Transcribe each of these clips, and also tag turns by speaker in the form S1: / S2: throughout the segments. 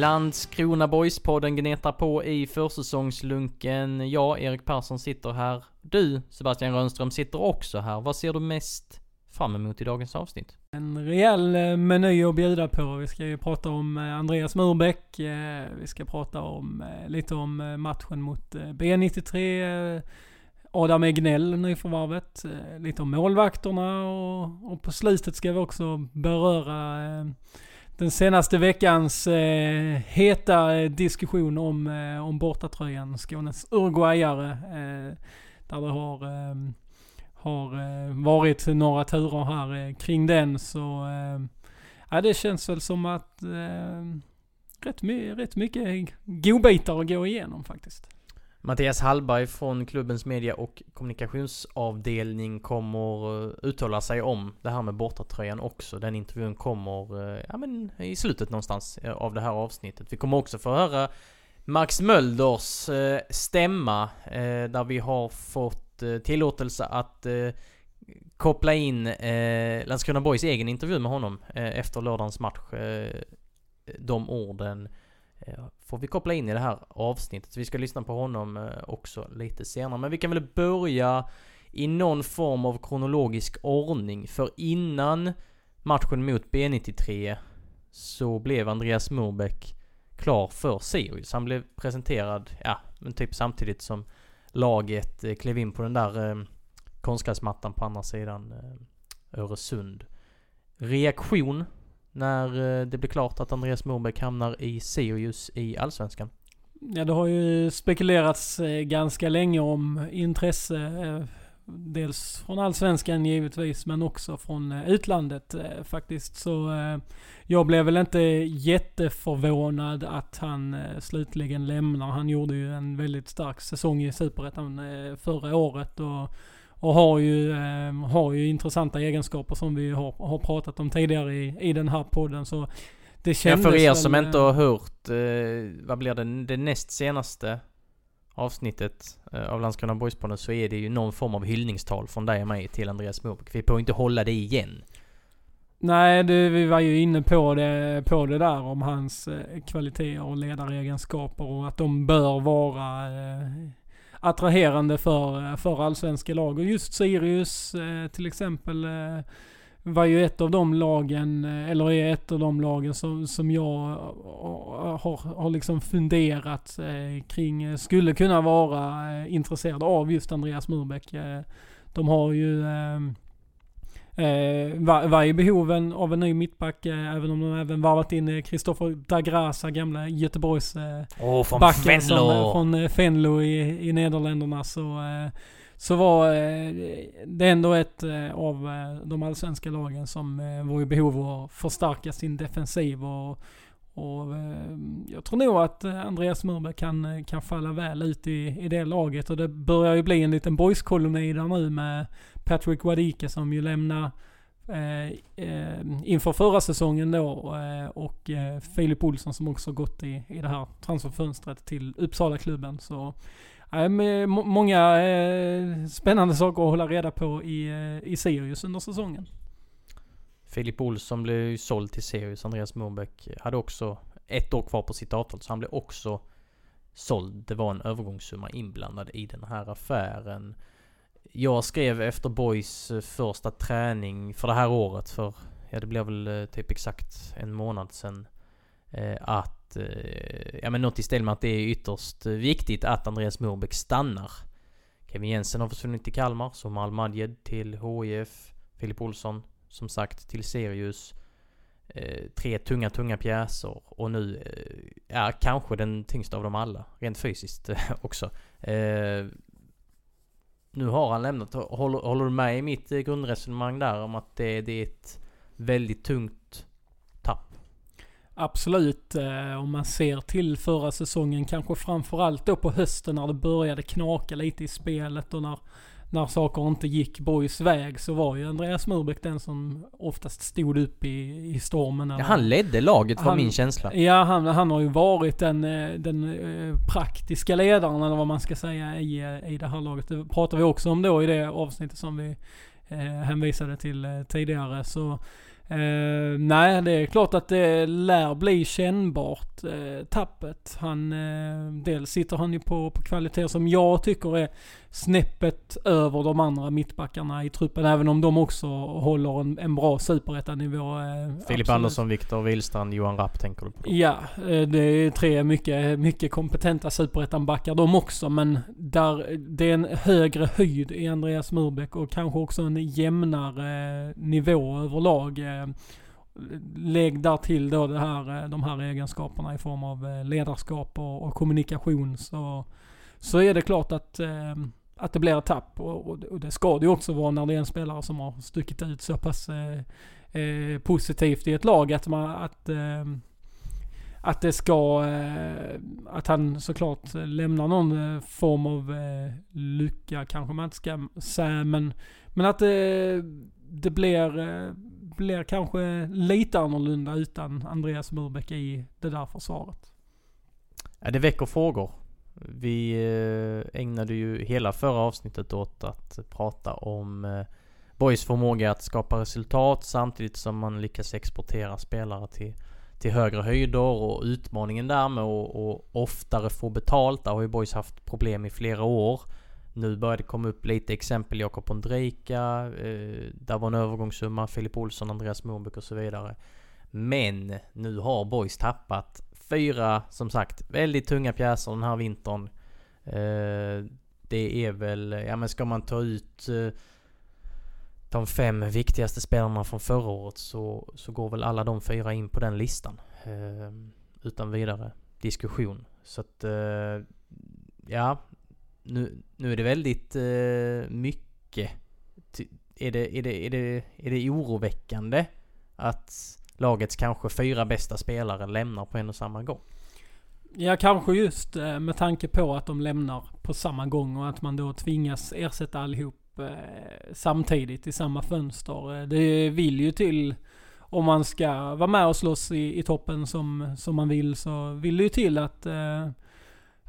S1: Landskrona Boys-podden gnetar på i försäsongslunken. Jag, Erik Persson, sitter här. Du, Sebastian Rönnström, sitter också här. Vad ser du mest fram emot i dagens avsnitt?
S2: En rejäl eh, meny att bjuda på. Vi ska ju prata om eh, Andreas Murbeck. Eh, vi ska prata om lite om matchen mot B93. Adam Egnell, nyförvärvet. Lite om målvakterna och, och på slutet ska vi också beröra den senaste veckans eh, heta eh, diskussion om, eh, om bortatröjan, Skånes Uruguayare. Eh, där det har, ehm, eh, har varit några turer här eh, kring den. Så eh, ja, det känns väl som att eh, rätt, my rätt mycket godbitar att gå igenom faktiskt.
S1: Mattias Hallberg från klubbens media och kommunikationsavdelning kommer eh, uttala sig om det här med bortatröjan också. Den intervjun kommer eh, ja, men i slutet någonstans eh, av det här avsnittet. Vi kommer också få höra Max Mölders stämma där vi har fått tillåtelse att koppla in Landskrona Boys egen intervju med honom efter lördagens match. De orden får vi koppla in i det här avsnittet. Så vi ska lyssna på honom eh, också lite senare. Men vi kan väl börja i någon form av kronologisk ordning. För innan matchen mot B93 så blev Andreas Murbeck klar för Sirius. Han blev presenterad, ja, men typ samtidigt som laget eh, klev in på den där eh, konstgräsmattan på andra sidan eh, Öresund. Reaktion när eh, det blir klart att Andreas Morbeck hamnar i Sirius i Allsvenskan?
S2: Ja, det har ju spekulerats eh, ganska länge om intresse. Eh, dels från Allsvenskan givetvis, men också från utlandet faktiskt. Så jag blev väl inte jätteförvånad att han slutligen lämnar. Han gjorde ju en väldigt stark säsong i Superettan förra året. Och och har ju, eh, har ju intressanta egenskaper som vi har, har pratat om tidigare i, i den här podden. Så det kändes
S1: ja, för er som inte har hört, eh, vad blir det, det näst senaste avsnittet eh, av Landskrona Boys-podden så är det ju någon form av hyllningstal från dig och mig till Andreas Moberg. Vi får inte hålla det igen.
S2: Nej, det, vi var ju inne på det, på det där om hans eh, kvaliteter och ledaregenskaper och att de bör vara eh, attraherande för, för allsvenska lag. Och just Sirius eh, till exempel eh, var ju ett av de lagen, eh, eller är ett av de lagen som, som jag eh, har, har liksom funderat eh, kring, skulle kunna vara intresserad av just Andreas Murbeck. De har ju Eh, var, var i behoven av en ny mittback, eh, även om de även varvat in Kristoffer eh, Dagrasa, gamla Göteborgs eh,
S1: oh, från backen Fenlo. Som,
S2: eh, från eh, Fenlo i, i Nederländerna. Så, eh, så var eh, det ändå ett av de allsvenska lagen som var i behov av att förstärka sin defensiv. Och, och jag tror nog att Andreas Murberg kan, kan falla väl ut i, i det laget. Och det börjar ju bli en liten boyskoloni där nu med Patrick Wadike som ju lämnar eh, eh, inför förra säsongen då eh, och eh, Filip Olsson som också gått i, i det här transferfönstret till Uppsala-klubben. Så eh, många eh, spännande saker att hålla reda på i, eh, i Sirius under säsongen.
S1: Filip Olsson blev ju såld till Sirius. Andreas Morbeck hade också ett år kvar på sitt avtal så han blev också såld. Det var en övergångssumma inblandad i den här affären. Jag skrev efter Boys eh, första träning för det här året för, ja det blev väl eh, typ exakt en månad sedan. Eh, att, ja men något i stil med att det är ytterst viktigt att Andreas Morbäck stannar. Kevin Jensen har försvunnit till Kalmar, som Al till HIF, Filip Olsson som sagt till Sirius. tre tunga, tunga pjäser och nu är kanske den tyngsta av dem alla, rent fysiskt också nu har han lämnat. Håller, håller du med i mitt eh, grundresonemang där om att det, det är ett väldigt tungt tapp?
S2: Absolut. Eh, om man ser till förra säsongen, kanske framförallt då på hösten när det började knaka lite i spelet och när när saker inte gick Boys väg så var ju Andreas Murbeck den som oftast stod upp i, i stormen.
S1: Ja, han ledde laget var han, min känsla.
S2: Ja, han, han har ju varit den, eh, den eh, praktiska ledaren eller vad man ska säga i, eh, i det här laget. Det pratade vi också om då i det avsnittet som vi eh, hänvisade till tidigare. Så Uh, nej, det är klart att det lär bli kännbart, uh, tappet. Han, uh, dels sitter han ju på, på kvaliteter som jag tycker är snäppet över de andra mittbackarna i truppen. Även om de också håller en, en bra superettanivå.
S1: Eh, Filip absolut. Andersson, Viktor Wihlstrand, Johan Rapp tänker du på?
S2: Ja, eh, det är tre mycket, mycket kompetenta superettanbackar de också. Men där, det är en högre höjd i Andreas Murbeck och kanske också en jämnare nivå överlag. Eh, lägg där till då det här, de här egenskaperna i form av ledarskap och, och kommunikation så, så är det klart att att det blir ett tapp. Och, och, och, det ska det ju också vara när det är en spelare som har stuckit ut så pass eh, eh, positivt i ett lag. Att, man, att, eh, att det ska, eh, att han såklart lämnar någon eh, form av eh, lycka kanske man inte ska säga. Men, men att det, det blir, eh, blir kanske lite annorlunda utan Andreas Murbeck i det där försvaret.
S1: Ja, det väcker frågor. Vi eh, ägnade ju hela förra avsnittet åt att prata om eh, Boys förmåga att skapa resultat samtidigt som man lyckas exportera spelare till, till högre höjder och utmaningen där med att och oftare få betalt. Där har ju Boys haft problem i flera år. Nu börjar det komma upp lite exempel. Jakob Ondrejka. Eh, där var en övergångssumma. Filip Olsson, Andreas Mobeck och så vidare. Men nu har Boys tappat fyra, som sagt, väldigt tunga pjäser den här vintern. Eh, det är väl, ja men ska man ta ut eh, de fem viktigaste spelarna från förra året så, så går väl alla de fyra in på den listan. Eh, utan vidare diskussion. Så att, eh, ja. Nu, nu är det väldigt eh, mycket. Är det, är, det, är, det, är det oroväckande att lagets kanske fyra bästa spelare lämnar på en och samma gång.
S2: Ja, kanske just eh, med tanke på att de lämnar på samma gång och att man då tvingas ersätta allihop eh, samtidigt i samma fönster. Eh, det vill ju till, om man ska vara med och slåss i, i toppen som, som man vill, så vill det ju till att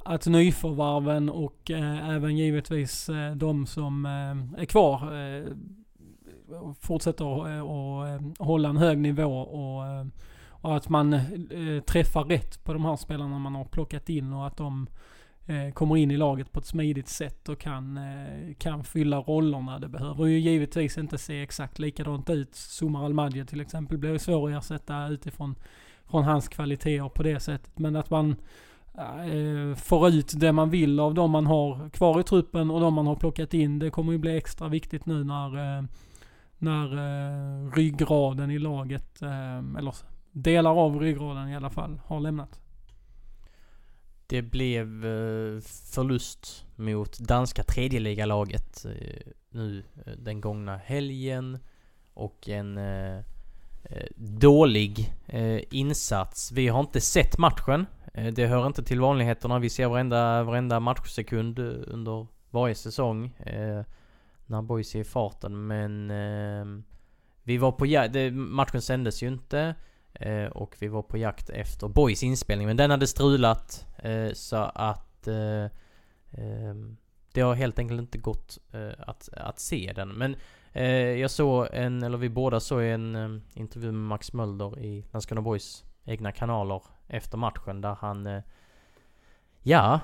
S2: att nyförvarven och eh, även givetvis eh, de som är kvar fortsätter att eh, eh, hålla en hög nivå och, eh, och att man träffar rätt på de här spelarna man har plockat in och att de kommer in i laget på ett smidigt sätt och kan, kan fylla rollerna. Det behöver ju givetvis inte se exakt likadant ut. Sumar Al till exempel blir ju svår att ersätta utifrån från hans kvaliteter på det sättet. Men att man får ut det man vill av de man har kvar i truppen och de man har plockat in. Det kommer ju bli extra viktigt nu när när eh, ryggraden i laget, eh, eller delar av ryggraden i alla fall, har lämnat.
S1: Det blev eh, förlust mot danska tredjeligalaget eh, nu eh, den gångna helgen. Och en eh, eh dålig eh, insats. Vi har inte sett matchen. Det hör inte till vanligheterna. Vi ser varenda, varenda matchsekund under varje säsong när boys är i farten. Men eh, vi var på jakt, matchen sändes ju inte. Eh, och vi var på jakt efter boys inspelning. Men den hade strulat. Eh, så att eh, ehm, det har helt enkelt inte gått eh, att, att se den. Men eh, jag såg en, eller vi båda såg en ehm, intervju med Max Mölder i Landskrona Boys egna kanaler efter matchen där han eh, Ja,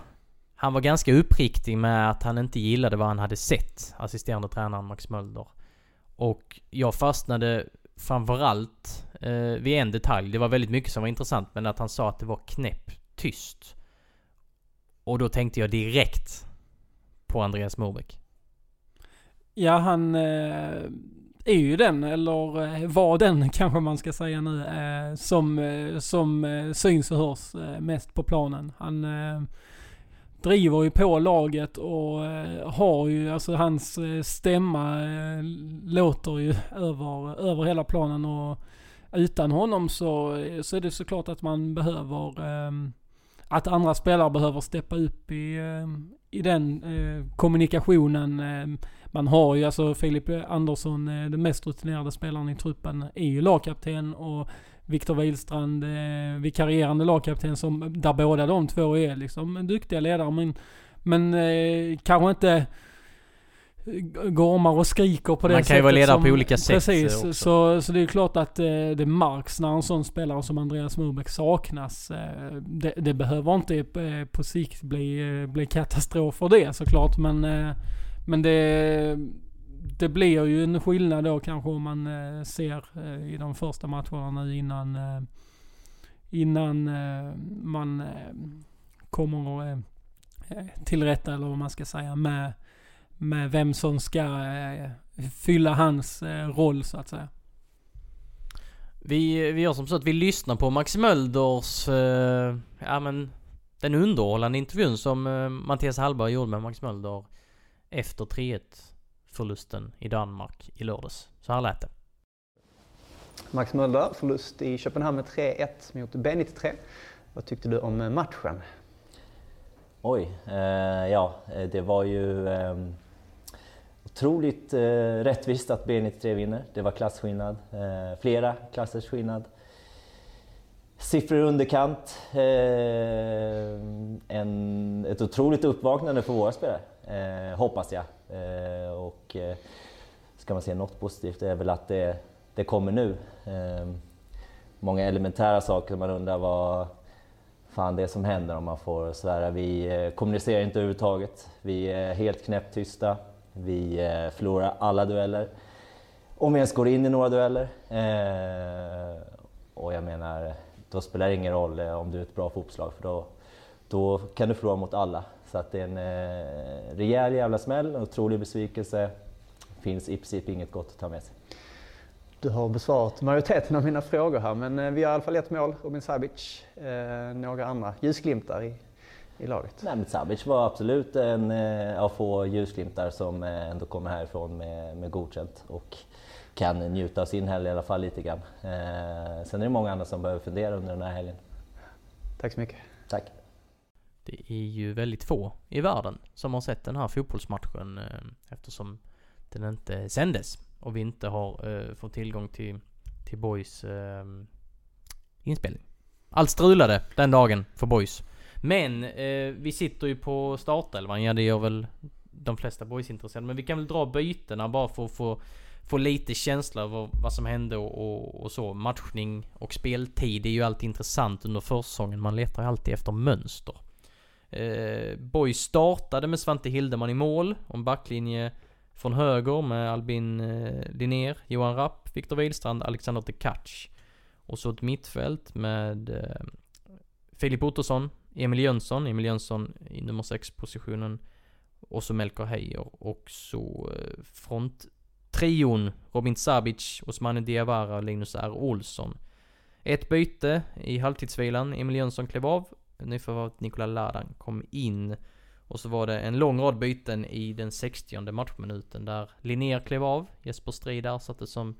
S1: han var ganska uppriktig med att han inte gillade vad han hade sett, assisterande tränaren Max Mölder. Och jag fastnade framförallt eh, vid en detalj. Det var väldigt mycket som var intressant, men att han sa att det var knäpp tyst. Och då tänkte jag direkt på Andreas Mobeck.
S2: Ja, han eh, är ju den, eller eh, var den kanske man ska säga nu, eh, som, eh, som eh, syns och hörs eh, mest på planen. Han driver ju på laget och eh, har ju, alltså hans eh, stämma eh, låter ju över, över hela planen och utan honom så, så är det såklart att man behöver, ehm, att andra spelare behöver steppa upp i, i den kommunikationen. Ehm, man har ju alltså Filip Andersson, den mest rutinerade spelaren i truppen, är ju lagkapten och Viktor Wihlstrand, eh, vikarierande lagkapten, som, där båda de två är liksom duktiga ledare. Men, men eh, kanske inte gormar och skriker på det sättet.
S1: Man kan ju vara ledare på olika sätt
S2: Precis, också. Så, så det är klart att eh, det märks när en sån spelare som Andreas Murbeck saknas. Eh, det, det, behöver inte eh, på sikt bli, eh, bli katastrof för det såklart, men, eh, men det det blir ju en skillnad då kanske om man eh, ser eh, i de första matcherna nu innan, eh, innan eh, man eh, kommer eh, till rätta eller vad man ska säga med, med vem som ska fylla hans roll så att säga.
S1: Vi, vi gör som så att vi lyssnar på Max Mölders, ja men den underhållande intervjun som Mattias Hallberg gjorde med Max Mölder efter 3-1 förlusten i Danmark i lördags. Så här lät det.
S3: Max Möller, förlust i Köpenhamn med 3-1 mot B93. Vad tyckte du om matchen?
S4: Oj, eh, ja det var ju eh, otroligt eh, rättvist att B93 vinner. Det var klasskillnad, eh, flera klassers skillnad. Siffror i underkant. Eh, en, ett otroligt uppvaknande för våra spelare, eh, hoppas jag. Eh, och eh, ska man säga något positivt är väl att det, det kommer nu. Eh, många elementära saker man undrar vad fan det är som händer om man får svära. Vi eh, kommunicerar inte överhuvudtaget. Vi är helt knäpptysta. Vi eh, förlorar alla dueller. Om vi ens går in i några dueller. Eh, och jag menar, då spelar det ingen roll om du är ett bra fotbollslag för då, då kan du förlora mot alla. Så att det är en eh, rejäl jävla smäll, otrolig besvikelse. Finns i princip inget gott att ta med sig.
S3: Du har besvarat majoriteten av mina frågor här, men eh, vi har i alla fall ett mål, Robin Sabic. Eh, några andra ljusglimtar i, i laget?
S4: Nej, men Sabic var absolut en eh, av få ljusglimtar som eh, ändå kommer härifrån med, med godkänt och kan njuta av sin helg i alla fall lite grann. Eh, sen är det många andra som behöver fundera under den här helgen.
S3: Tack så mycket.
S4: Tack.
S1: Det är ju väldigt få i världen som har sett den här fotbollsmatchen eh, eftersom den inte sändes och vi inte har eh, fått tillgång till, till Boys eh, inspelning. Allt strulade den dagen för Boys. Men eh, vi sitter ju på startelvan, ja det gör väl de flesta Boys-intresserade. Men vi kan väl dra bytena bara för att få, få lite känsla över vad som hände och, och, och, så. Matchning och speltid är ju alltid intressant under försäsongen. Man letar ju alltid efter mönster. Eh, Boy startade med Svante Hildeman i mål, och en backlinje från höger med Albin eh, Linnér, Johan Rapp, Viktor Wihlstrand, Alexander Tekac. Och så ett mittfält med eh, Filip Ottosson, Emil Jönsson, Emil Jönsson i nummer 6 positionen. Och så Melker Heijer och så eh, fronttrion Robin Sabic, Osmane Diawara och Linus R. Olsson. Ett byte i halvtidsvilan, Emil Jönsson klev av nyförvärvet Nikola Ladan kom in. Och så var det en lång rad byten i den 60 matchminuten där Linnér klev av, Jesper Strid ersattes som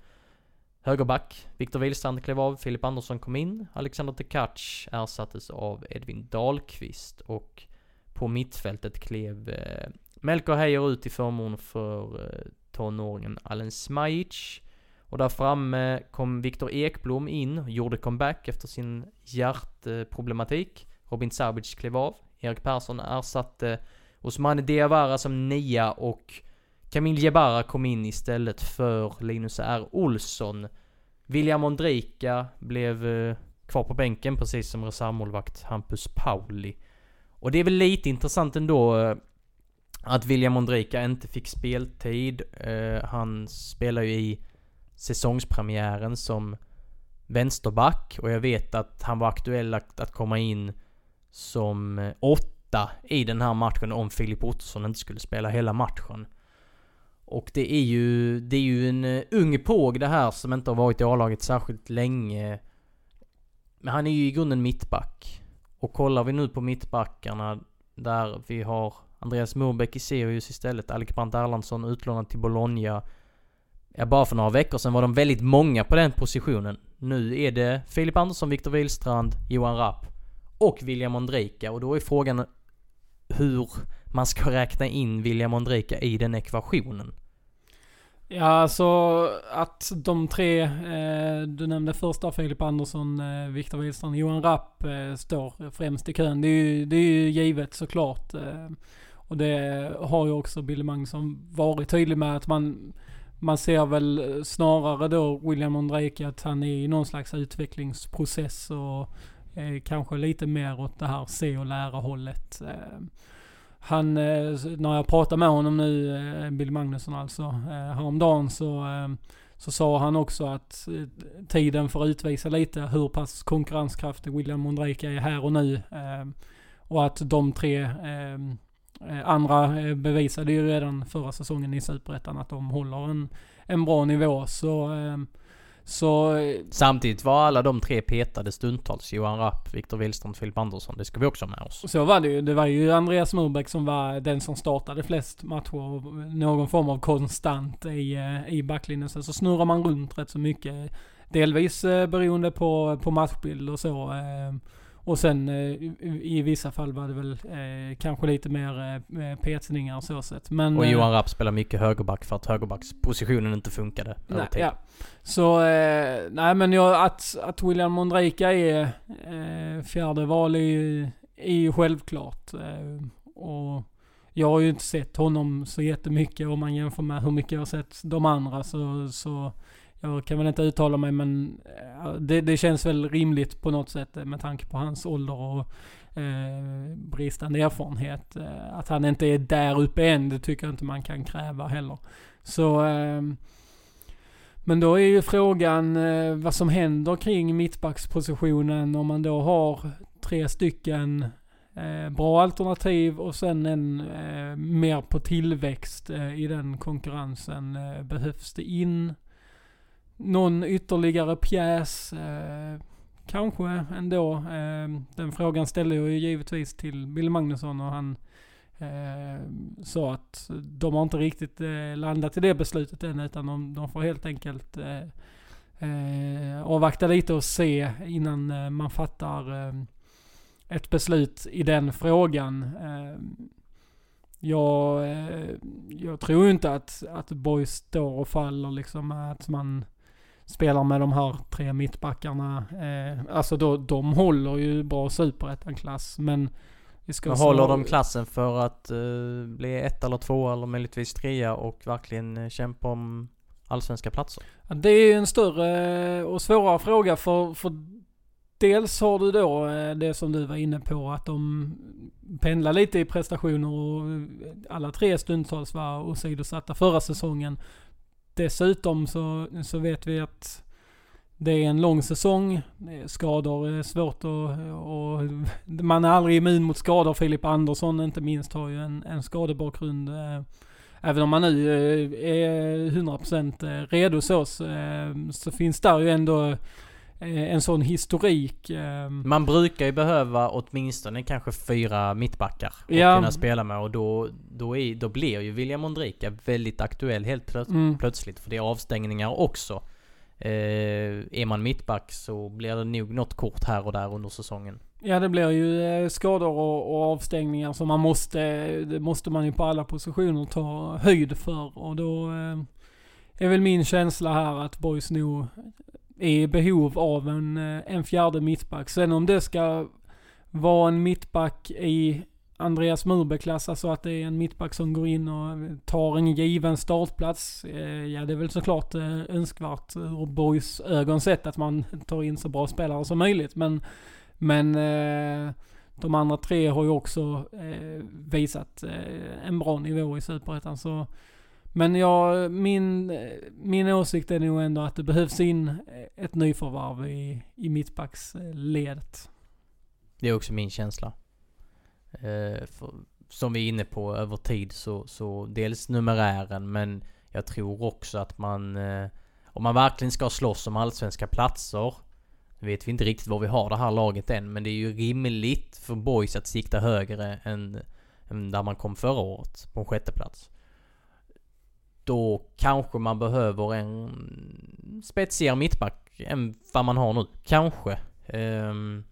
S1: högerback, Viktor Wihlstrand klev av, Filip Andersson kom in, Alexander Tekac ersattes av Edvin Dahlqvist och på mittfältet klev eh, Melker Heijer ut i förmån för eh, tonåringen Allen Smajic. Och där framme kom Viktor Ekblom in, och gjorde comeback efter sin hjärtproblematik. Robin Sabic klev av. Erik Persson ersatte Osmane Diawara som nia och Camille Jebara kom in istället för Linus R. Olsson. William Ondrika blev eh, kvar på bänken precis som reservmålvakt Hampus Pauli. Och det är väl lite intressant ändå eh, att William Ondrika inte fick speltid. Eh, han spelar ju i säsongspremiären som vänsterback och jag vet att han var aktuell att komma in som eh, åtta i den här matchen om Filip Ottosson inte skulle spela hela matchen. Och det är ju, det är ju en eh, ung påg det här som inte har varit i A-laget särskilt länge. Men han är ju i grunden mittback. Och kollar vi nu på mittbackarna Där vi har Andreas Morbäck i Sirius istället. Alec Brandt Erlandsson utlånad till Bologna. Ja, bara för några veckor sedan var de väldigt många på den positionen. Nu är det Filip Andersson, Viktor Wihlstrand, Johan Rapp och William Ondrejka. Och då är frågan hur man ska räkna in William Ondrejka i den ekvationen.
S2: Ja, alltså att de tre, eh, du nämnde första Filip Andersson, eh, Viktor Wihlstrand, Johan Rapp eh, står främst i kön. Det är ju, det är ju givet såklart. Eh, och det har ju också Billy Magnusson varit tydlig med att man, man ser väl snarare då William Ondrejka att han är i någon slags utvecklingsprocess och eh, kanske lite mer åt det här se och lära hållet. Eh, han, eh, när jag pratade med honom nu, eh, Bill Magnusson alltså, eh, häromdagen så, eh, så sa han också att eh, tiden får utvisa lite hur pass konkurrenskraftig William Mondrejka är här och nu. Eh, och att de tre andra bevisade ju redan förra säsongen i Superettan att de håller en, en bra nivå. Så så...
S1: Samtidigt var alla de tre petade stundtals. Johan Rapp, Viktor Wihlström, Filip Andersson. Det ska vi också ha med oss.
S2: Så var det ju. Det var ju Andreas Murbeck som var den som startade flest matcher. Någon form av konstant i, eh, i backlinjen. Sen så snurrar man runt rätt så mycket. Delvis eh, beroende på, på matchbild och så. Eh, och sen eh, i vissa fall var det väl eh, kanske lite mer eh, petsningar och så sett. Men,
S1: och Johan Rapp spelar mycket högerback för att högerbackspositionen inte funkade
S2: nej, över tid. Ja. Så, eh, nej men jag, att, att William Mondrejka är eh, fjärde val är ju, är ju självklart. Eh, och jag har ju inte sett honom så jättemycket om man jämför med hur mycket jag har sett de andra så, så jag kan väl inte uttala mig men eh, det, det känns väl rimligt på något sätt eh, med tanke på hans ålder och eh, bristande erfarenhet. Eh, att han inte är där uppe än, det tycker jag inte man kan kräva heller. Så eh, men då är ju frågan eh, vad som händer kring mittbackspositionen om man då har tre stycken eh, bra alternativ och sen en eh, mer på tillväxt eh, i den konkurrensen. Eh, behövs det in någon ytterligare pjäs? Eh, kanske ändå. Eh, den frågan ställde jag ju givetvis till Bill Magnusson och han eh, sa att de har inte riktigt eh, landat i det beslutet än utan de, de får helt enkelt eh, eh avvakta lite och se innan eh, man fattar eh, ett beslut i den frågan. Eh, jag, eh, jag tror inte att, att Boys står och faller liksom att man spelar med de här tre mittbackarna. Eh, alltså då, de håller ju bra superettan-klass men
S1: men håller de klassen för att uh, bli ett eller två eller möjligtvis trea och verkligen uh, kämpa om allsvenska platser?
S2: Det är ju en större och svårare fråga för, för dels har du då uh, det som du var inne på att de pendlar lite i prestationer och alla tre stundtals var åsidosatta förra säsongen. Dessutom så, så vet vi att det är en lång säsong. Skador är svårt och, och man är aldrig immun mot skador. Filip Andersson inte minst har ju en, en skadebakgrund. Eh, även om man nu eh, är 100% eh, redo så, så finns där ju ändå en sån historik.
S1: Man brukar ju behöva åtminstone kanske fyra mittbackar att ja. kunna spela med och då, då, är, då blir ju William Ondrika väldigt aktuell helt plöts mm. plötsligt. För det är avstängningar också. Eh, är man mittback så blir det nog något kort här och där under säsongen.
S2: Ja det blir ju eh, skador och, och avstängningar som man måste, det måste man ju på alla positioner ta höjd för och då eh, är väl min känsla här att Boys nog är i behov av en, eh, en fjärde mittback. Sen om det ska vara en mittback i Andreas Murbeklass, alltså att det är en mittback som går in och tar en given startplats. Eh, ja, det är väl såklart eh, önskvärt ur Boys ögon sett att man tar in så bra spelare som möjligt. Men, men de andra tre har ju också visat en bra nivå i Superettan. Så men jag, min, min åsikt är nog ändå att det behövs in ett nyförvarv i, i mittbacksledet.
S1: Eh, det är också min känsla. Eh, för, som vi är inne på över tid så, så dels numerären men jag tror också att man, eh, om man verkligen ska slåss om allsvenska platser, Nu vet vi inte riktigt var vi har det här laget än, men det är ju rimligt för boys att sikta högre än, än där man kom förra året, på en sjätte plats. Då kanske man behöver en spetsigare mittback än vad man har nu. Kanske. Um,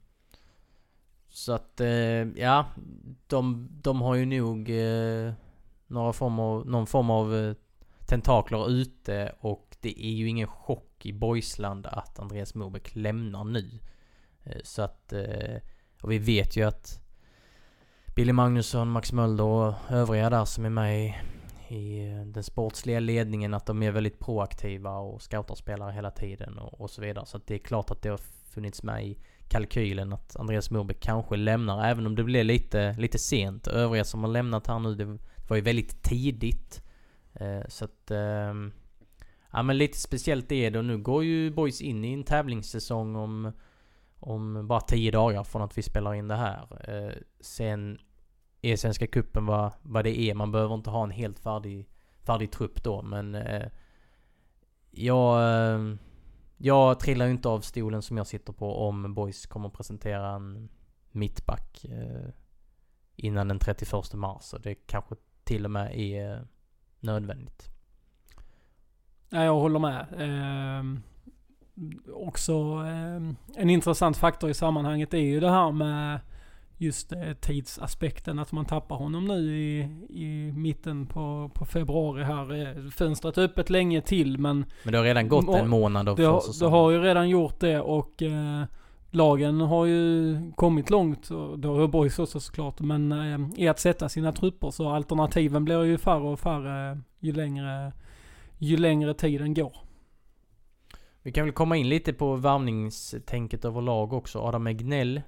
S1: så att, uh, ja. De, de har ju nog uh, några form av, någon form av uh, tentakler ute och det är ju ingen chock i Boysland att Andreas Mobeck lämnar nu. Så att, och vi vet ju att Billy Magnusson, Max Mölder och övriga där som är med i i eh, den sportsliga ledningen att de är väldigt proaktiva och scoutar spelare hela tiden och, och så vidare. Så att det är klart att det har funnits med i kalkylen att Andreas Moberg kanske lämnar, även om det blir lite, lite sent. Övriga som har lämnat här nu, det var ju väldigt tidigt. Eh, så att... Eh, ja men lite speciellt är det och nu går ju Boys in i en tävlingssäsong om, om bara 10 dagar från att vi spelar in det här. Eh, sen i Svenska Kuppen vad, vad det är. Man behöver inte ha en helt färdig, färdig trupp då, men eh, jag, eh, jag trillar ju inte av stolen som jag sitter på om Boys kommer att presentera en mittback eh, innan den 31 mars. Och det kanske till och med är eh, nödvändigt.
S2: Ja, jag håller med. Eh, också eh, en intressant faktor i sammanhanget är ju det här med just eh, tidsaspekten. Att man tappar honom nu i, i mitten på, på februari här. Eh, fönstret är öppet länge till men...
S1: Men det har redan gått en månad av
S2: det, har, det har ju redan gjort det och eh, lagen har ju kommit långt. Och det har Boys också såklart. Men eh, i att sätta sina trupper så alternativen blir ju färre och färre ju längre, ju längre tiden går.
S1: Vi kan väl komma in lite på värvningstänket överlag också. Adam Egnell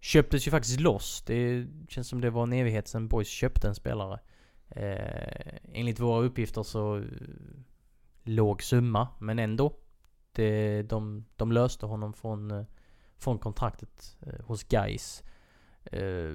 S1: köptes ju faktiskt loss. Det känns som det var en evighet sedan Boys köpte en spelare. Eh, enligt våra uppgifter så eh, låg summa, men ändå. Det, de, de löste honom från, eh, från kontraktet eh, hos Geis. Eh.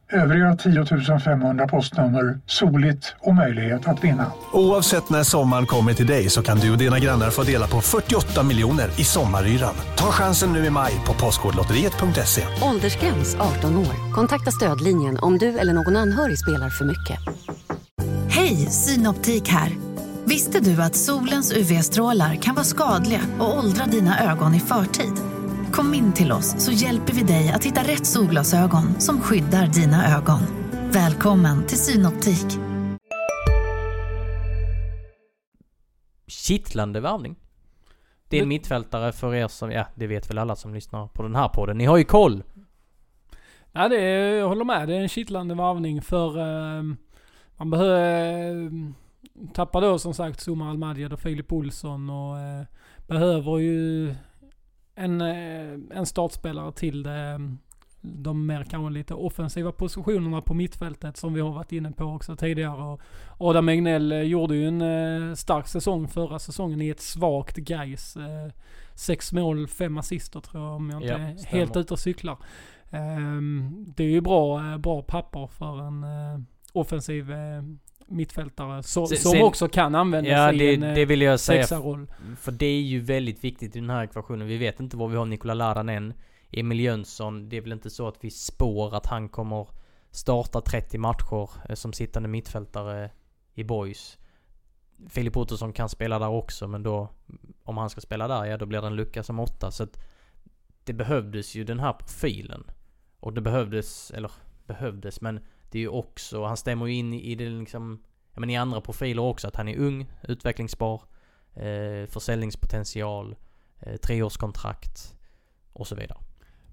S5: Övriga 10 500 postnummer, soligt och möjlighet att vinna.
S6: Oavsett när sommaren kommer till dig så kan du och dina grannar få dela på 48 miljoner i sommaryran. Ta chansen nu i maj på Postkodlotteriet.se.
S7: Åldersgräns 18 år. Kontakta stödlinjen om du eller någon anhörig spelar för mycket.
S8: Hej, Synoptik här. Visste du att solens UV-strålar kan vara skadliga och åldra dina ögon i förtid? Kom in till oss så hjälper vi dig att hitta rätt solglasögon som skyddar dina ögon. Välkommen till Synoptik.
S1: Kittlande värvning. Det är en mittfältare för er som, ja det vet väl alla som lyssnar på den här podden. Ni har ju koll!
S2: Ja det är, jag håller med. Det är en kittlande varvning för uh, man behöver uh, tappa då som sagt Zuma Almadjad och Filip Olsson och uh, behöver ju en, eh, en startspelare till det, de mer kanske lite offensiva positionerna på mittfältet som vi har varit inne på också tidigare. Och Adam Egnell eh, gjorde ju en eh, stark säsong förra säsongen i ett svagt Gais. Sex mål, fem assister tror jag om jag inte är helt ute och cyklar. Ehm, det är ju bra, bra papper för en offensiv mittfältare så, sen, som också kan användas ja,
S1: det,
S2: i en
S1: det vill jag säga, För det är ju väldigt viktigt i den här ekvationen. Vi vet inte var vi har Nikola Ladan än. Emil Jönsson, det är väl inte så att vi spår att han kommer starta 30 matcher eh, som sittande mittfältare i boys. Filip Ottosson kan spela där också men då om han ska spela där, ja då blir det en lucka som åtta. Så att det behövdes ju den här profilen. Och det behövdes, eller behövdes, men det är ju också, han stämmer ju in i det liksom, ja men i andra profiler också, att han är ung, utvecklingsbar, eh, försäljningspotential, eh, treårskontrakt och så vidare.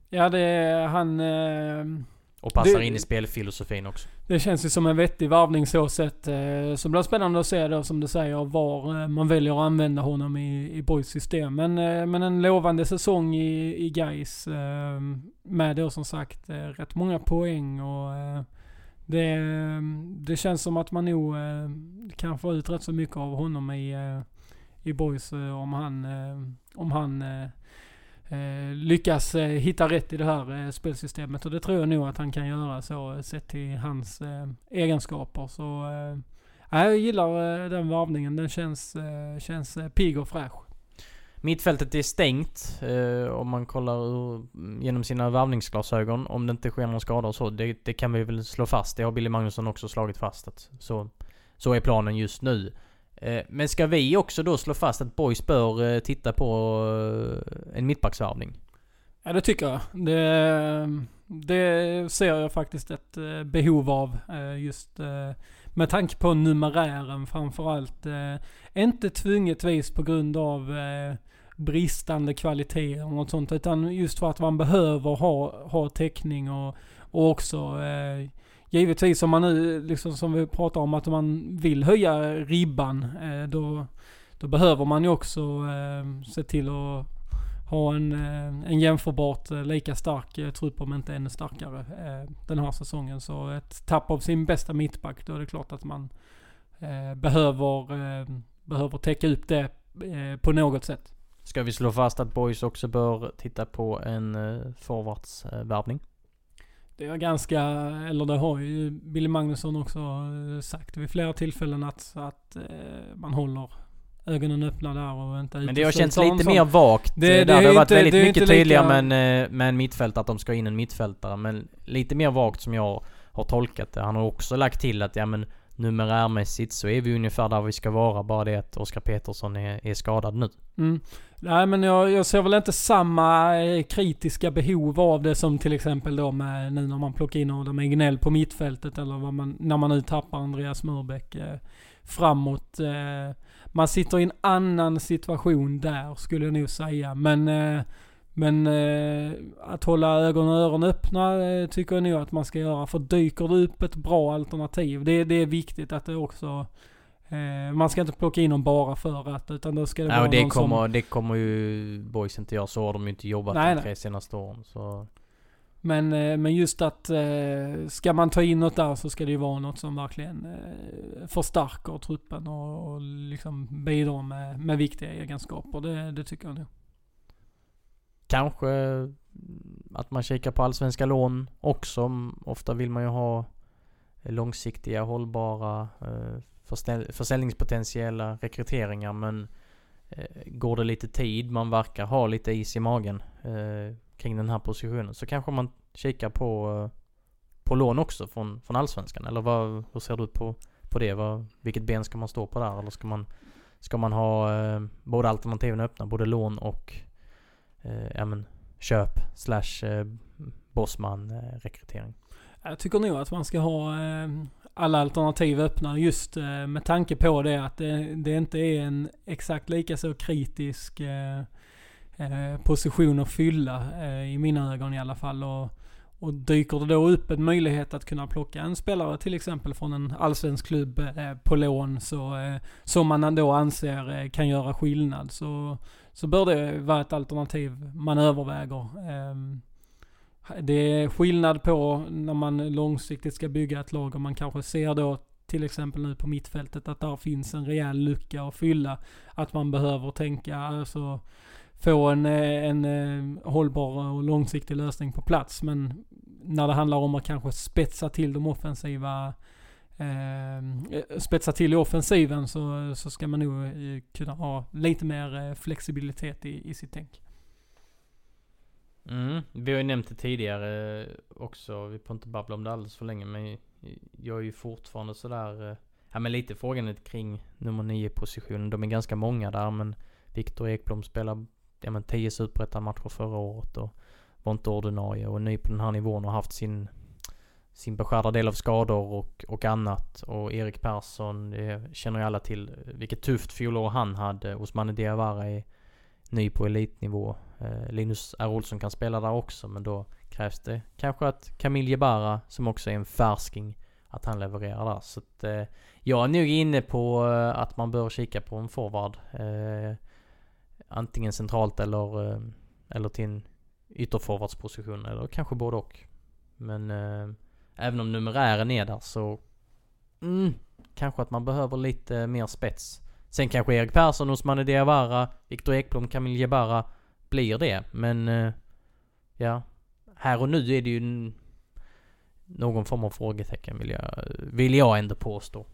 S2: Ja det är han... Eh,
S1: och passar det, in i spelfilosofin också.
S2: Det känns ju som en vettig varvning så sett. Eh, så blir spännande att se då som du säger var eh, man väljer att använda honom i, i Boys system. Men, eh, men en lovande säsong i, i Gais eh, Med då som sagt eh, rätt många poäng och eh, det, det känns som att man nog eh, kan få ut rätt så mycket av honom i, eh, i Boys eh, om han, eh, om han eh, eh, lyckas eh, hitta rätt i det här eh, spelsystemet. Och det tror jag nog att han kan göra så eh, sett till hans eh, egenskaper. Så eh, jag gillar eh, den varvningen. Den känns, eh, känns eh, pigg och fräsch.
S1: Mittfältet är stängt eh, om man kollar ur, mm, genom sina varvningsglasögon. Om det inte sker någon skada och så. Det, det kan vi väl slå fast. Det har Billy Magnusson också slagit fast. Att så, så är planen just nu. Eh, men ska vi också då slå fast att Boys bör eh, titta på eh, en mittbacksvarvning?
S2: Ja det tycker jag. Det, det ser jag faktiskt ett eh, behov av eh, just eh, med tanke på numerären framförallt. Eh, inte tvungetvis på grund av eh, bristande kvalitet eller något sånt. Utan just för att man behöver ha, ha täckning och, och också eh, givetvis om man nu, liksom som vi pratar om, att man vill höja ribban, eh, då, då behöver man ju också eh, se till att ha en, eh, en jämförbart lika stark trupp, om inte ännu starkare, den här säsongen. Så ett tapp av sin bästa mittback, då är det klart att man behöver, behöver täcka upp det på något sätt.
S1: Ska vi slå fast att Boys också bör titta på en forwardsvärvning?
S2: Det är ganska, eller det har ju Billy Magnusson också eh, sagt vid flera tillfällen att, att eh, man håller ögonen öppna där och inte
S1: Men det har känts lite mer vagt. Det, det, där det har varit väldigt det mycket tydligare med en, med en mittfältare att de ska in en mittfältare. Men lite mer vagt som jag har tolkat det. Han har också lagt till att ja men numerärmässigt så är vi ungefär där vi ska vara. Bara det att Oskar Petersson är, är skadad nu.
S2: Mm. Nej men jag, jag ser väl inte samma eh, kritiska behov av det som till exempel då med nu när man plockar in Adam Egnell på mittfältet eller man, när man nu tappar Andreas Murbeck eh, framåt. Eh, man sitter i en annan situation där skulle jag nog säga. Men, eh, men eh, att hålla ögon och öron öppna eh, tycker jag nog att man ska göra. För dyker det upp ett bra alternativ, det, det är viktigt att det också man ska inte plocka in dem bara för att, utan då ska det
S1: nej,
S2: vara
S1: det
S2: någon
S1: kommer,
S2: som...
S1: det kommer ju boys inte göra. Så har de ju inte jobbat nej, de tre senaste åren. Så.
S2: Men, eh, men just att eh, ska man ta in något där så ska det ju vara något som verkligen eh, förstärker truppen och, och liksom bidrar med, med viktiga egenskaper. Det, det tycker jag nog.
S1: Kanske att man kikar på allsvenska lån också. Ofta vill man ju ha långsiktiga, hållbara försäljningspotentiella rekryteringar men går det lite tid, man verkar ha lite is i magen kring den här positionen så kanske man kikar på, eh, på lån också från, från Allsvenskan. Eller vad, hur ser du på, på det? Vad, vilket ben ska man stå på där? Eller ska man, ska man ha eh, båda alternativen öppna? Både lån och eh, ja, men, köp slash eh, bossman eh, rekrytering?
S2: Jag tycker nog att man ska ha eh, alla alternativ öppna just eh, med tanke på det att det, det inte är en exakt lika så kritisk eh, eh, position att fylla eh, i mina ögon i alla fall. Och, och dyker det då upp en möjlighet att kunna plocka en spelare till exempel från en allsvensk klubb eh, på lån så, eh, som man då anser kan göra skillnad så, så bör det vara ett alternativ man överväger. Ehm, det är skillnad på när man långsiktigt ska bygga ett lag och man kanske ser då till exempel nu på mittfältet att där finns en rejäl lucka att fylla. Att man behöver tänka, alltså få en, eh, en, en hållbar och långsiktig lösning på plats. Men när det handlar om att kanske spetsa till de offensiva eh, spetsa till i offensiven så, så ska man nog eh, kunna ha lite mer flexibilitet i, i sitt tänk.
S1: Mm, vi har ju nämnt det tidigare också. Vi får inte babbla om det alldeles för länge. Men jag är ju fortfarande sådär... Ja men lite frågan kring nummer nio positionen. De är ganska många där men Viktor Ekblom spelar ja men 10 superettan-matcher förra året och var inte ordinarie och ny på den här nivån och haft sin sin beskärda del av skador och, och annat. Och Erik Persson, det känner ju alla till vilket tufft fjolår han hade. Osmane Diawara är ny på elitnivå. Eh, Linus R. Olsson kan spela där också men då krävs det kanske att Camille Jebara som också är en färsking att han levererar där. Så att eh, jag är nog inne på eh, att man bör kika på en forward. Eh, antingen centralt eller, eh, eller till en ytterforwardsposition eller kanske både och. Men eh, även om numerären är där så mm, kanske att man behöver lite mer spets. Sen kanske Erik Persson, Osmane Diawara, Viktor Ekblom, Kamil Jebara blir det. Men eh, ja, här och nu är det ju någon form av frågetecken vill jag, vill jag ändå påstå.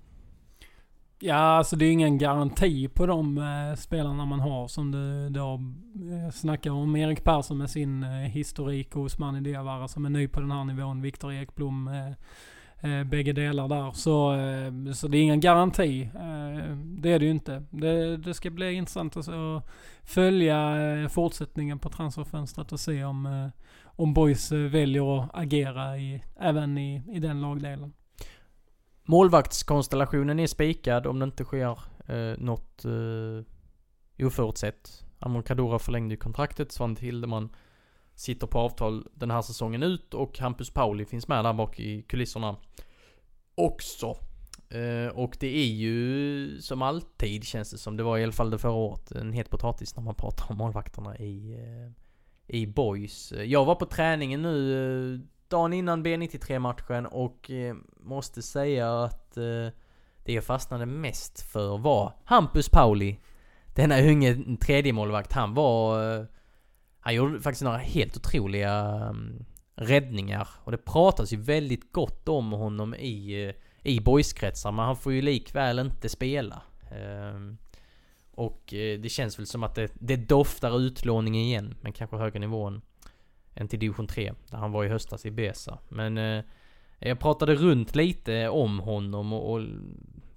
S2: Ja, alltså det är ingen garanti på de eh, spelarna man har som du då eh, snackar om. Erik Persson med sin eh, historik och Osmani Diawara som är ny på den här nivån. Viktor Ekblom. Eh, eh, bägge delar där. Så, eh, så det är ingen garanti. Eh, det är det ju inte. Det, det ska bli intressant att följa eh, fortsättningen på transferfönstret och se om, eh, om Boys väljer att agera i, även i, i den lagdelen.
S1: Målvaktskonstellationen är spikad om det inte sker eh, något eh, oförutsett. Amon Kadura förlängde ju kontraktet, Svante Hildeman sitter på avtal den här säsongen ut och Hampus Pauli finns med där bak i kulisserna också. Eh, och det är ju som alltid känns det som, det var i alla fall det förra året, en het potatis när man pratar om målvakterna i, eh, i boys. Jag var på träningen nu eh, dagen innan B93-matchen och eh, måste säga att eh, det jag fastnade mest för var Hampus Pauli. Denna unge tredje målvakt han var... Eh, han gjorde faktiskt några helt otroliga um, räddningar. Och det pratas ju väldigt gott om honom i, eh, i boyskretsar, men han får ju likväl inte spela. Ehm, och eh, det känns väl som att det, det doftar utlåning igen, men kanske högre nivån än till division 3, där han var i höstas i Besa. Men eh, jag pratade runt lite om honom och, och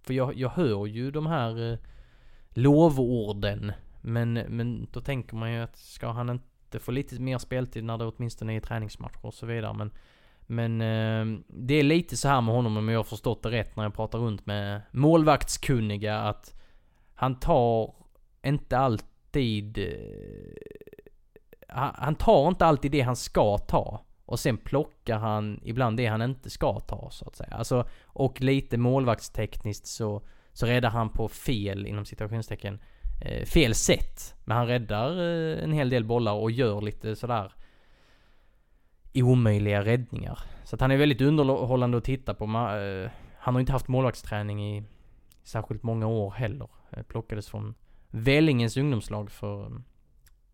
S1: för jag, jag hör ju de här eh, lovorden. Men, men då tänker man ju att ska han inte få lite mer speltid när det åtminstone är träningsmatcher och så vidare. Men, men eh, det är lite så här med honom om jag har förstått det rätt när jag pratar runt med målvaktskunniga att han tar inte alltid... Eh, han tar inte alltid det han ska ta. Och sen plockar han ibland det han inte ska ta så att säga. Alltså, och lite målvaktstekniskt så, så räddar han på fel inom situationstecken eh, fel sätt. Men han räddar eh, en hel del bollar och gör lite sådär omöjliga räddningar. Så att han är väldigt underhållande att titta på. Man, eh, han har inte haft målvaktsträning i särskilt många år heller. Eh, plockades från Vellingens ungdomslag för eh,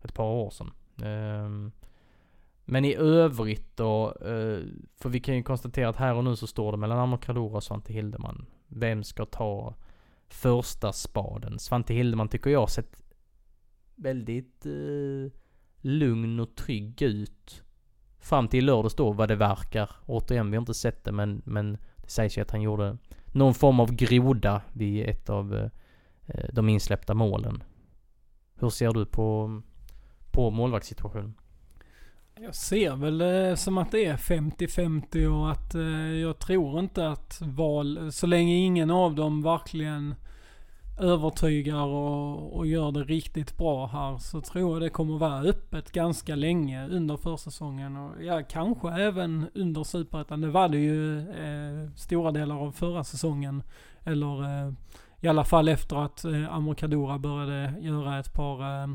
S1: ett par år sedan. Ehm, men i övrigt då, eh, för vi kan ju konstatera att här och nu så står det mellan Amor Kadura och Svante Hildeman. Vem ska ta första spaden. Svante Hildeman tycker jag har sett väldigt eh, lugn och trygg ut. Fram till lördags då vad det verkar. Återigen, vi har inte sett det men, men det sägs ju att han gjorde någon form av groda vid ett av eh, eh de insläppta målen. Hur ser du på, på målvaktssituationen?
S2: Jag ser väl eh, som att det är 50-50 och att eh, jag tror inte att val, så länge ingen av dem verkligen övertygar och, och gör det riktigt bra här så tror jag det kommer vara öppet ganska länge under försäsongen och ja, kanske även under superettan. Det var det ju eh, stora delar av förra säsongen. Eller eh, i alla fall efter att eh, Amor Kadura började göra ett par eh,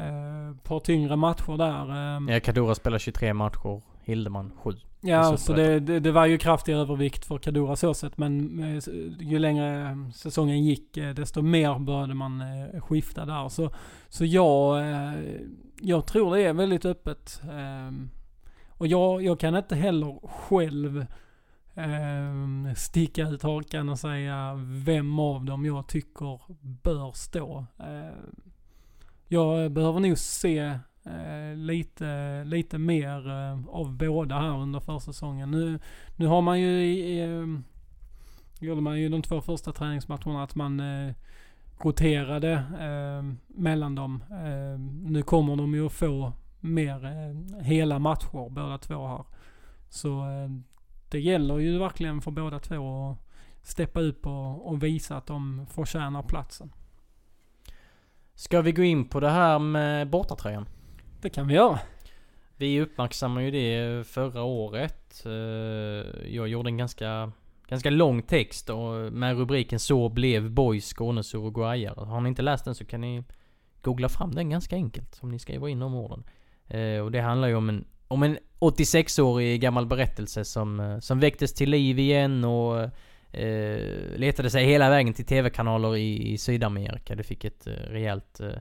S2: eh, eh, par tyngre matcher där.
S1: Eh. Ja, Kadura spelar 23 matcher, Hildeman 7.
S2: Ja, så det, det, det, var ju kraftig övervikt för Kadura så sett. Men eh, ju längre säsongen gick, eh, desto mer började man skifta där. Så, så jag, jag tror det är väldigt öppet. Ehm, och jag, jag kan inte heller själv ehm, sticka ut hakan och säga vem av dem jag tycker bör stå. Jag behöver nog se Eh, lite, lite mer eh, av båda här under försäsongen. Nu, nu har man ju, eh, gjorde man ju de två första träningsmatcherna att man eh, roterade eh, mellan dem. Eh, nu kommer de ju att få mer eh, hela matcher båda två här. Så eh, det gäller ju verkligen för båda två att steppa upp och, och visa att de förtjänar platsen.
S1: Ska vi gå in på det här med bortatröjan?
S2: Det kan vi göra.
S1: Vi uppmärksammade ju det förra året. Eh, jag gjorde en ganska, ganska lång text och med rubriken Så blev Boys Skånes uruguayare. Har ni inte läst den så kan ni googla fram den ganska enkelt. Om ni skriver in de orden. Eh, och det handlar ju om en, om en 86-årig gammal berättelse som, eh, som väcktes till liv igen och eh, letade sig hela vägen till TV-kanaler i, i Sydamerika. Det fick ett eh, rejält eh,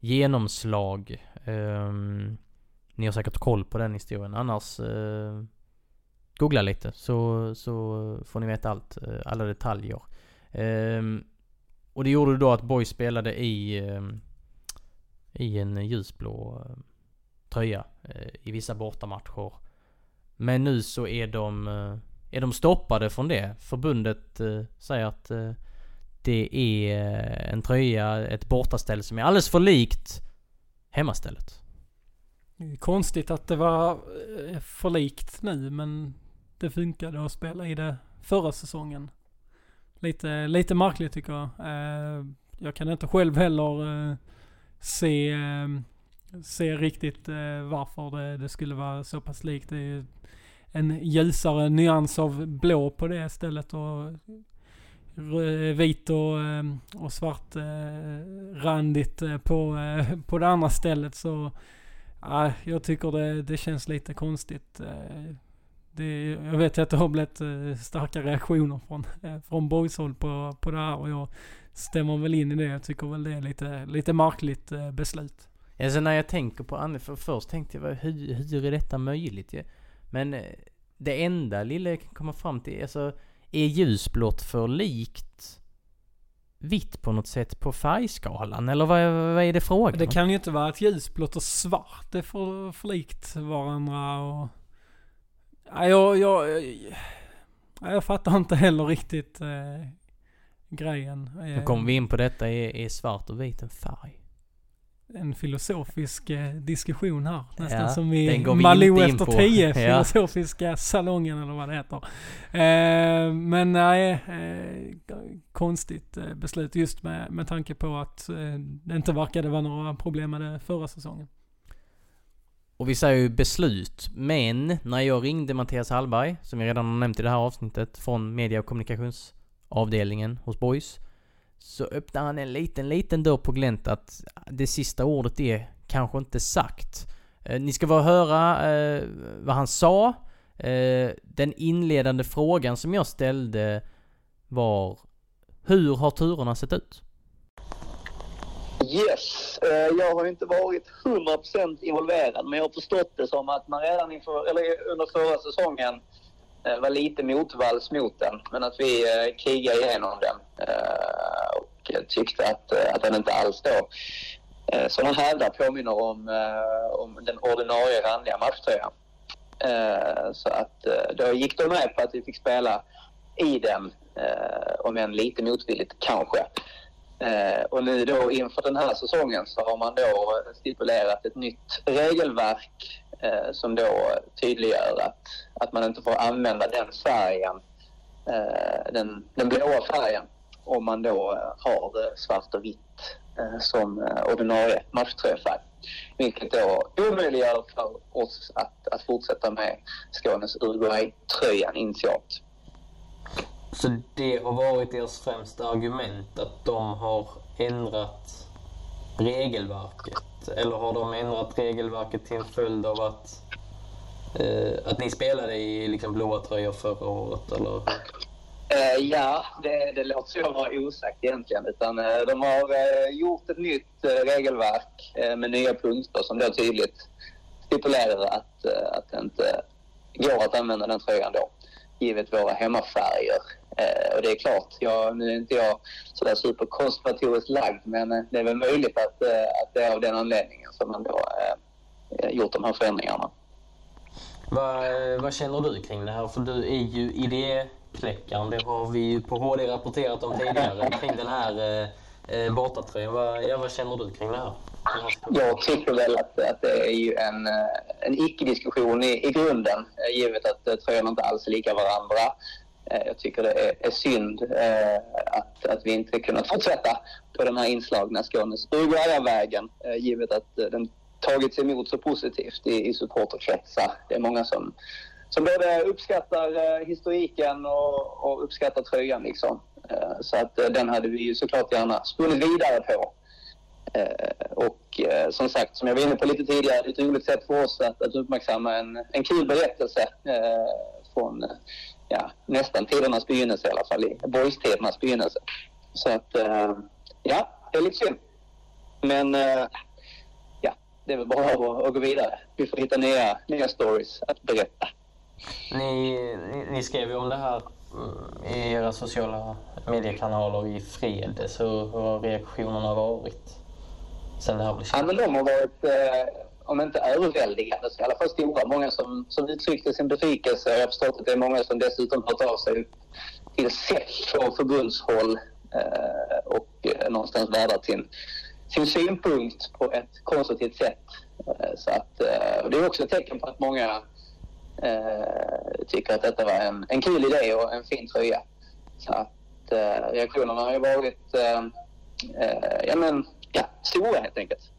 S1: genomslag. Um, ni har säkert koll på den historien. Annars uh, googla lite så, så får ni veta allt. Uh, alla detaljer. Um, och det gjorde då att Boy spelade i, i en ljusblå uh, tröja i vissa bortamatcher. Men nu så är de, är de stoppade från det. Förbundet eh, säger att eh, det är eh, en tröja, ett bortaställ som är alldeles för likt hemmastället.
S2: Konstigt att det var för likt nu men det funkade att spela i det förra säsongen. Lite, lite märkligt tycker jag. Jag kan inte själv heller se, se riktigt varför det, det skulle vara så pass likt. Det är en ljusare nyans av blå på det stället och vit och, eh, och svart eh, randigt eh, på, på det andra stället så Ja, jag tycker det, det känns lite konstigt. Det, jag vet att det har blivit starka reaktioner från, från boyshåll på, på det här och jag stämmer väl in i det. Jag tycker väl det är lite, lite märkligt beslut.
S1: Alltså när jag tänker på Anne, för först tänkte jag hur, hur är detta möjligt? Men det enda lilla jag kan komma fram till, alltså är ljusblått för likt vitt på något sätt på färgskalan? Eller vad, vad är det frågan
S2: Det kan ju inte vara ett ljusblått och svart. Det är för, för likt varandra och... Ja, jag, jag, jag, jag fattar inte heller riktigt eh, grejen.
S1: Nu kommer vi in på detta, är, är svart och vit en färg?
S2: En filosofisk eh, diskussion här. Nästan
S1: ja,
S2: som i Malou efter tio, filosofiska salongen eller vad det heter. Eh, men nej, eh, konstigt beslut just med, med tanke på att eh, det inte verkade vara några problem med det förra säsongen.
S1: Och vi säger ju beslut, men när jag ringde Mattias Hallberg, som jag redan har nämnt i det här avsnittet, från media och kommunikationsavdelningen hos Boys så öppnar han en liten, liten dörr på glänt att det sista ordet är kanske inte sagt. Eh, ni ska bara höra eh, vad han sa. Eh, den inledande frågan som jag ställde var Hur har turerna sett ut?
S9: Yes, eh, jag har inte varit 100% involverad men jag har förstått det som att man redan inför, eller under förra säsongen Eh, Eh, var lite motvalls mot den, men att vi eh, krigade igenom den eh, och tyckte att, eh, att den inte alls då eh, som han hävdar påminner om, om den ordinarie randiga matchtröjan. Så att då gick de med på att vi fick spela i den, om än lite motvilligt kanske. Och nu då inför den här säsongen så har man då stipulerat ett nytt regelverk eh, som då tydliggör att, att man inte får använda den färgen, eh, den, den blåa färgen, om man då har eh, svart och vitt eh, som eh, ordinarie matchtröjfärg. Vilket då omöjliggör för oss att, att fortsätta med Skånes Uruguay-tröjan initialt.
S1: Så det har varit deras främsta argument, att de har ändrat regelverket? Eller har de ändrat regelverket till en följd av att, eh, att ni spelade i liksom blåa tröjor förra året? Eller?
S9: Eh, ja, det, det låter så vara osagt egentligen. Utan, eh, de har eh, gjort ett nytt eh, regelverk eh, med nya punkter som då tydligt stipulerar att, eh, att det inte går att använda den tröjan då, givet våra hemmafärger. Eh, och det är klart, jag, nu är inte jag sådär superkonservatoriskt lagd men eh, det är väl möjligt att, eh, att det är av den anledningen som man då eh, gjort de här förändringarna.
S1: Vad, vad känner du kring det här? För du är ju idékläckaren. Det har vi ju på HD rapporterat om tidigare kring den här eh, bortatröjan. Vad, ja, vad känner du kring det här?
S9: Jag tycker väl att, att det är ju en, en icke-diskussion i, i grunden givet att tröjorna inte alls är lika varandra. Eh, jag tycker det är, är synd eh, att, att vi inte kunnat fortsätta på den här inslagna Skånes Uruguayavägen eh, givet att den tagits emot så positivt i, i supporterkretsar. Det är många som, som både uppskattar historiken och, och uppskattar tröjan. Liksom. Så att den hade vi ju såklart gärna spunnit vidare på. och som sagt, som jag var inne på lite tidigare, ett roligt sätt för oss att, att uppmärksamma en, en kul berättelse från ja, nästan tidernas begynnelse i alla fall, boys-tidernas begynnelse. Så att, eh, ja, det är lite synd. Men eh, det är väl bara att, att gå vidare. Vi får hitta nya, nya stories att berätta.
S1: Ni, ni, ni skrev ju om det här mm, i era sociala mediekanaler i fredags. Hur, har reaktionerna varit? Sen det här blev
S9: Ja, men de har varit, eh, om inte överväldigande, så i alla fall stora. Många som, som uttryckte sin besvikelse. Jag har förstått att det är många som dessutom hört av sig till SEF och förbundshåll eh, och eh, någonstans vädrat sin, sin synpunkt på ett konstruktivt sätt. Eh, så att, eh, det är också ett tecken på att många eh, tycker att detta var en, en kul idé och en fin tröja. Så att eh, reaktionerna har ju varit eh, eh, ja, men, ja, stora helt enkelt.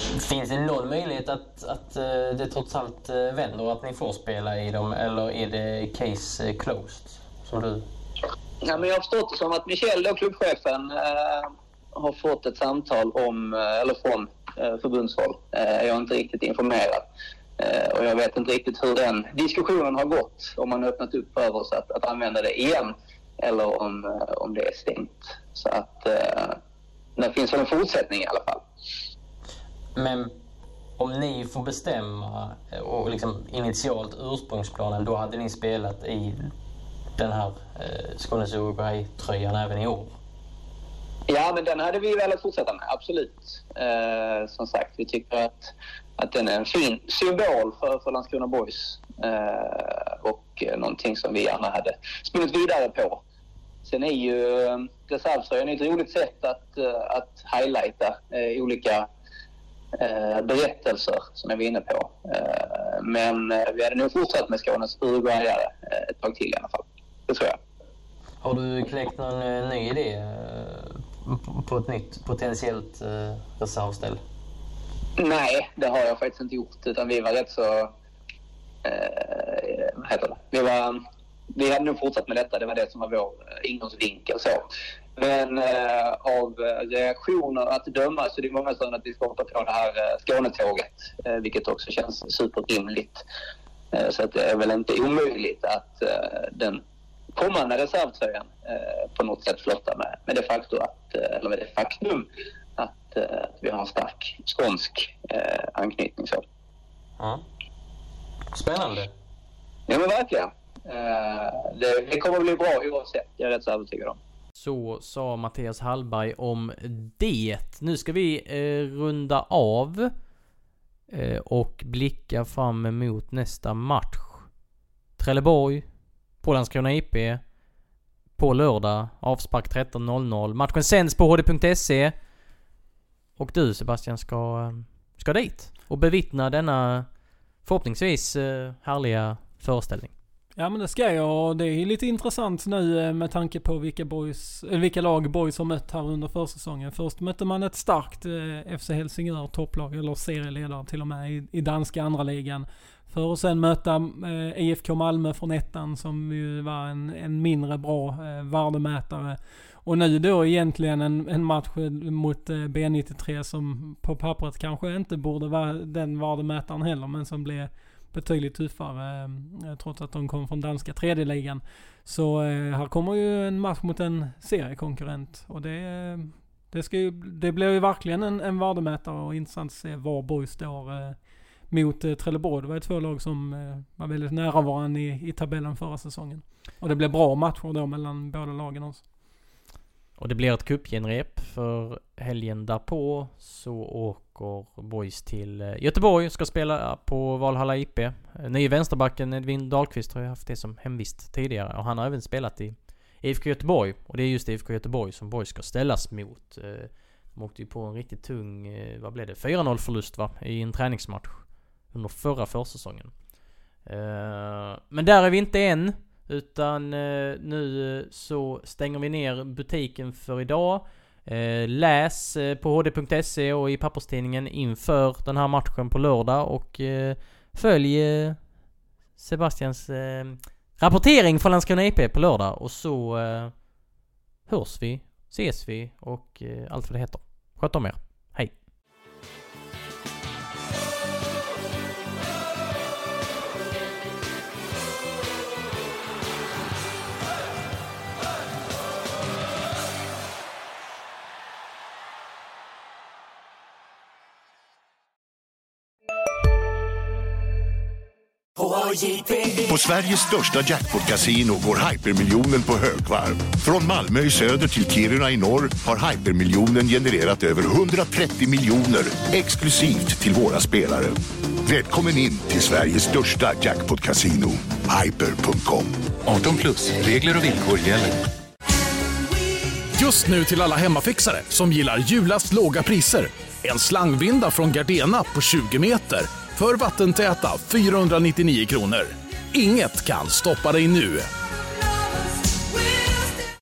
S1: Finns det någon möjlighet att, att eh, det trots allt eh, vänder och att ni får spela i dem eller är det case eh, closed? Som du...
S9: Ja, men jag har förstått det som att Michel, då, klubbchefen, eh, har fått ett samtal om, eller från eh, förbundshåll. Eh, jag är inte riktigt informerad. Och jag vet inte riktigt hur den diskussionen har gått. Om man har öppnat upp för oss att, att använda det igen eller om, om det är stängt. Så att eh, det finns väl en fortsättning i alla fall.
S1: Men om ni får bestämma eh, och liksom initialt ursprungsplanen, då hade ni spelat i den här eh, Skånes Uruguay-tröjan även i år?
S9: Ja, men den hade vi velat fortsätta med, absolut. Eh, som sagt, vi tycker att, att den är en fin symbol för, för Landskrona Boys eh, och någonting som vi gärna hade spunnit vidare på. Sen är ju eh, reservtröjan ett roligt sätt att, eh, att highlighta eh, olika berättelser som jag var inne på. Eh, men eh, vi hade nog fortsatt med Skånes Uruguayare eh, ett tag till i alla fall. Det tror jag.
S1: Har du kläckt någon eh, ny idé eh, på- ett nytt potentiellt eh, reservställ?
S9: Nej, det har jag faktiskt inte gjort. Utan vi var rätt så... Eh, vad heter det? Vi, var, vi hade nog fortsatt med detta. Det var det som var vår eh, ingångsvinkel. Så. Men eh, av eh, reaktioner att döma så är det många som att vi ska hoppa på det här eh, Skånetåget. Eh, vilket också känns superrimligt. Eh, så att det är väl inte omöjligt att eh, den kommande reservtröjan på något sätt flörtar med, med det faktum att, eller med det faktum att, att vi har en stark skånsk anknytning. Så.
S1: Ja. Spännande.
S9: Ja men verkligen. Det, det kommer att bli bra oavsett, jag är rätt så övertygad om.
S1: Så sa Mattias Hallberg om det. Nu ska vi eh, runda av eh, och blicka fram emot nästa match. Trelleborg på Landskrona IP på lördag. Avspark 13.00. Matchen sänds på hd.se. Och du Sebastian ska, eh, ska dit och bevittna denna förhoppningsvis eh, härliga föreställning.
S2: Ja men det ska jag och det är lite intressant nu eh, med tanke på vilka, boys, eller vilka lag boys har mött här under försäsongen. Först mötte man ett starkt eh, FC Helsingör topplag, eller serieledare till och med, i, i danska andra ligan. För att sen möta IFK Malmö från ettan som ju var en, en mindre bra värdemätare. Och nu då egentligen en, en match mot B93 som på pappret kanske inte borde vara den värdemätaren heller men som blev betydligt tuffare eh, eh, trots att de kom från danska tredje ligan. Så eh, här kommer ju en match mot en seriekonkurrent och det, det, ska ju, det blir ju verkligen en, en värdemätare och intressant att se var Borg står mot eh, Trelleborg. Det var ju två lag som var väldigt nära varandra i, i tabellen förra säsongen. Och det blev bra matcher då mellan båda lagen också.
S1: Och det blir ett cupgenrep för helgen därpå så åker Boys till eh, Göteborg och ska spela på Valhalla IP. Eh, Nye vänsterbacken Edvin Dahlqvist har ju haft det som hemvist tidigare och han har även spelat i IFK Göteborg. Och det är just IFK Göteborg som Boys ska ställas mot. Eh, de åkte ju på en riktigt tung, vad blev det? 4-0 förlust va? I en träningsmatch. Under förra försäsongen. Men där är vi inte än. Utan eh, nu eh, så stänger vi ner butiken för idag. Eh, läs på hd.se och i papperstidningen inför den här matchen på lördag och följ Sebastians rapportering från Landskrona IP på lördag och så hörs vi, ses vi och allt vad det heter. Sköt om er.
S10: På Sveriges största jackpot-kasino går hypermiljonen på högvarv. Från Malmö i söder till Kiruna i norr har hypermiljonen genererat över 130 miljoner exklusivt till våra spelare. Välkommen in till Sveriges största jackpot-kasino, hyper.com.
S11: 18 plus, regler och villkor gäller.
S12: Just nu till alla hemmafixare som gillar julast låga priser. En slangvinda från Gardena på 20 meter för vattentäta 499 kronor. Inget kan stoppa dig nu.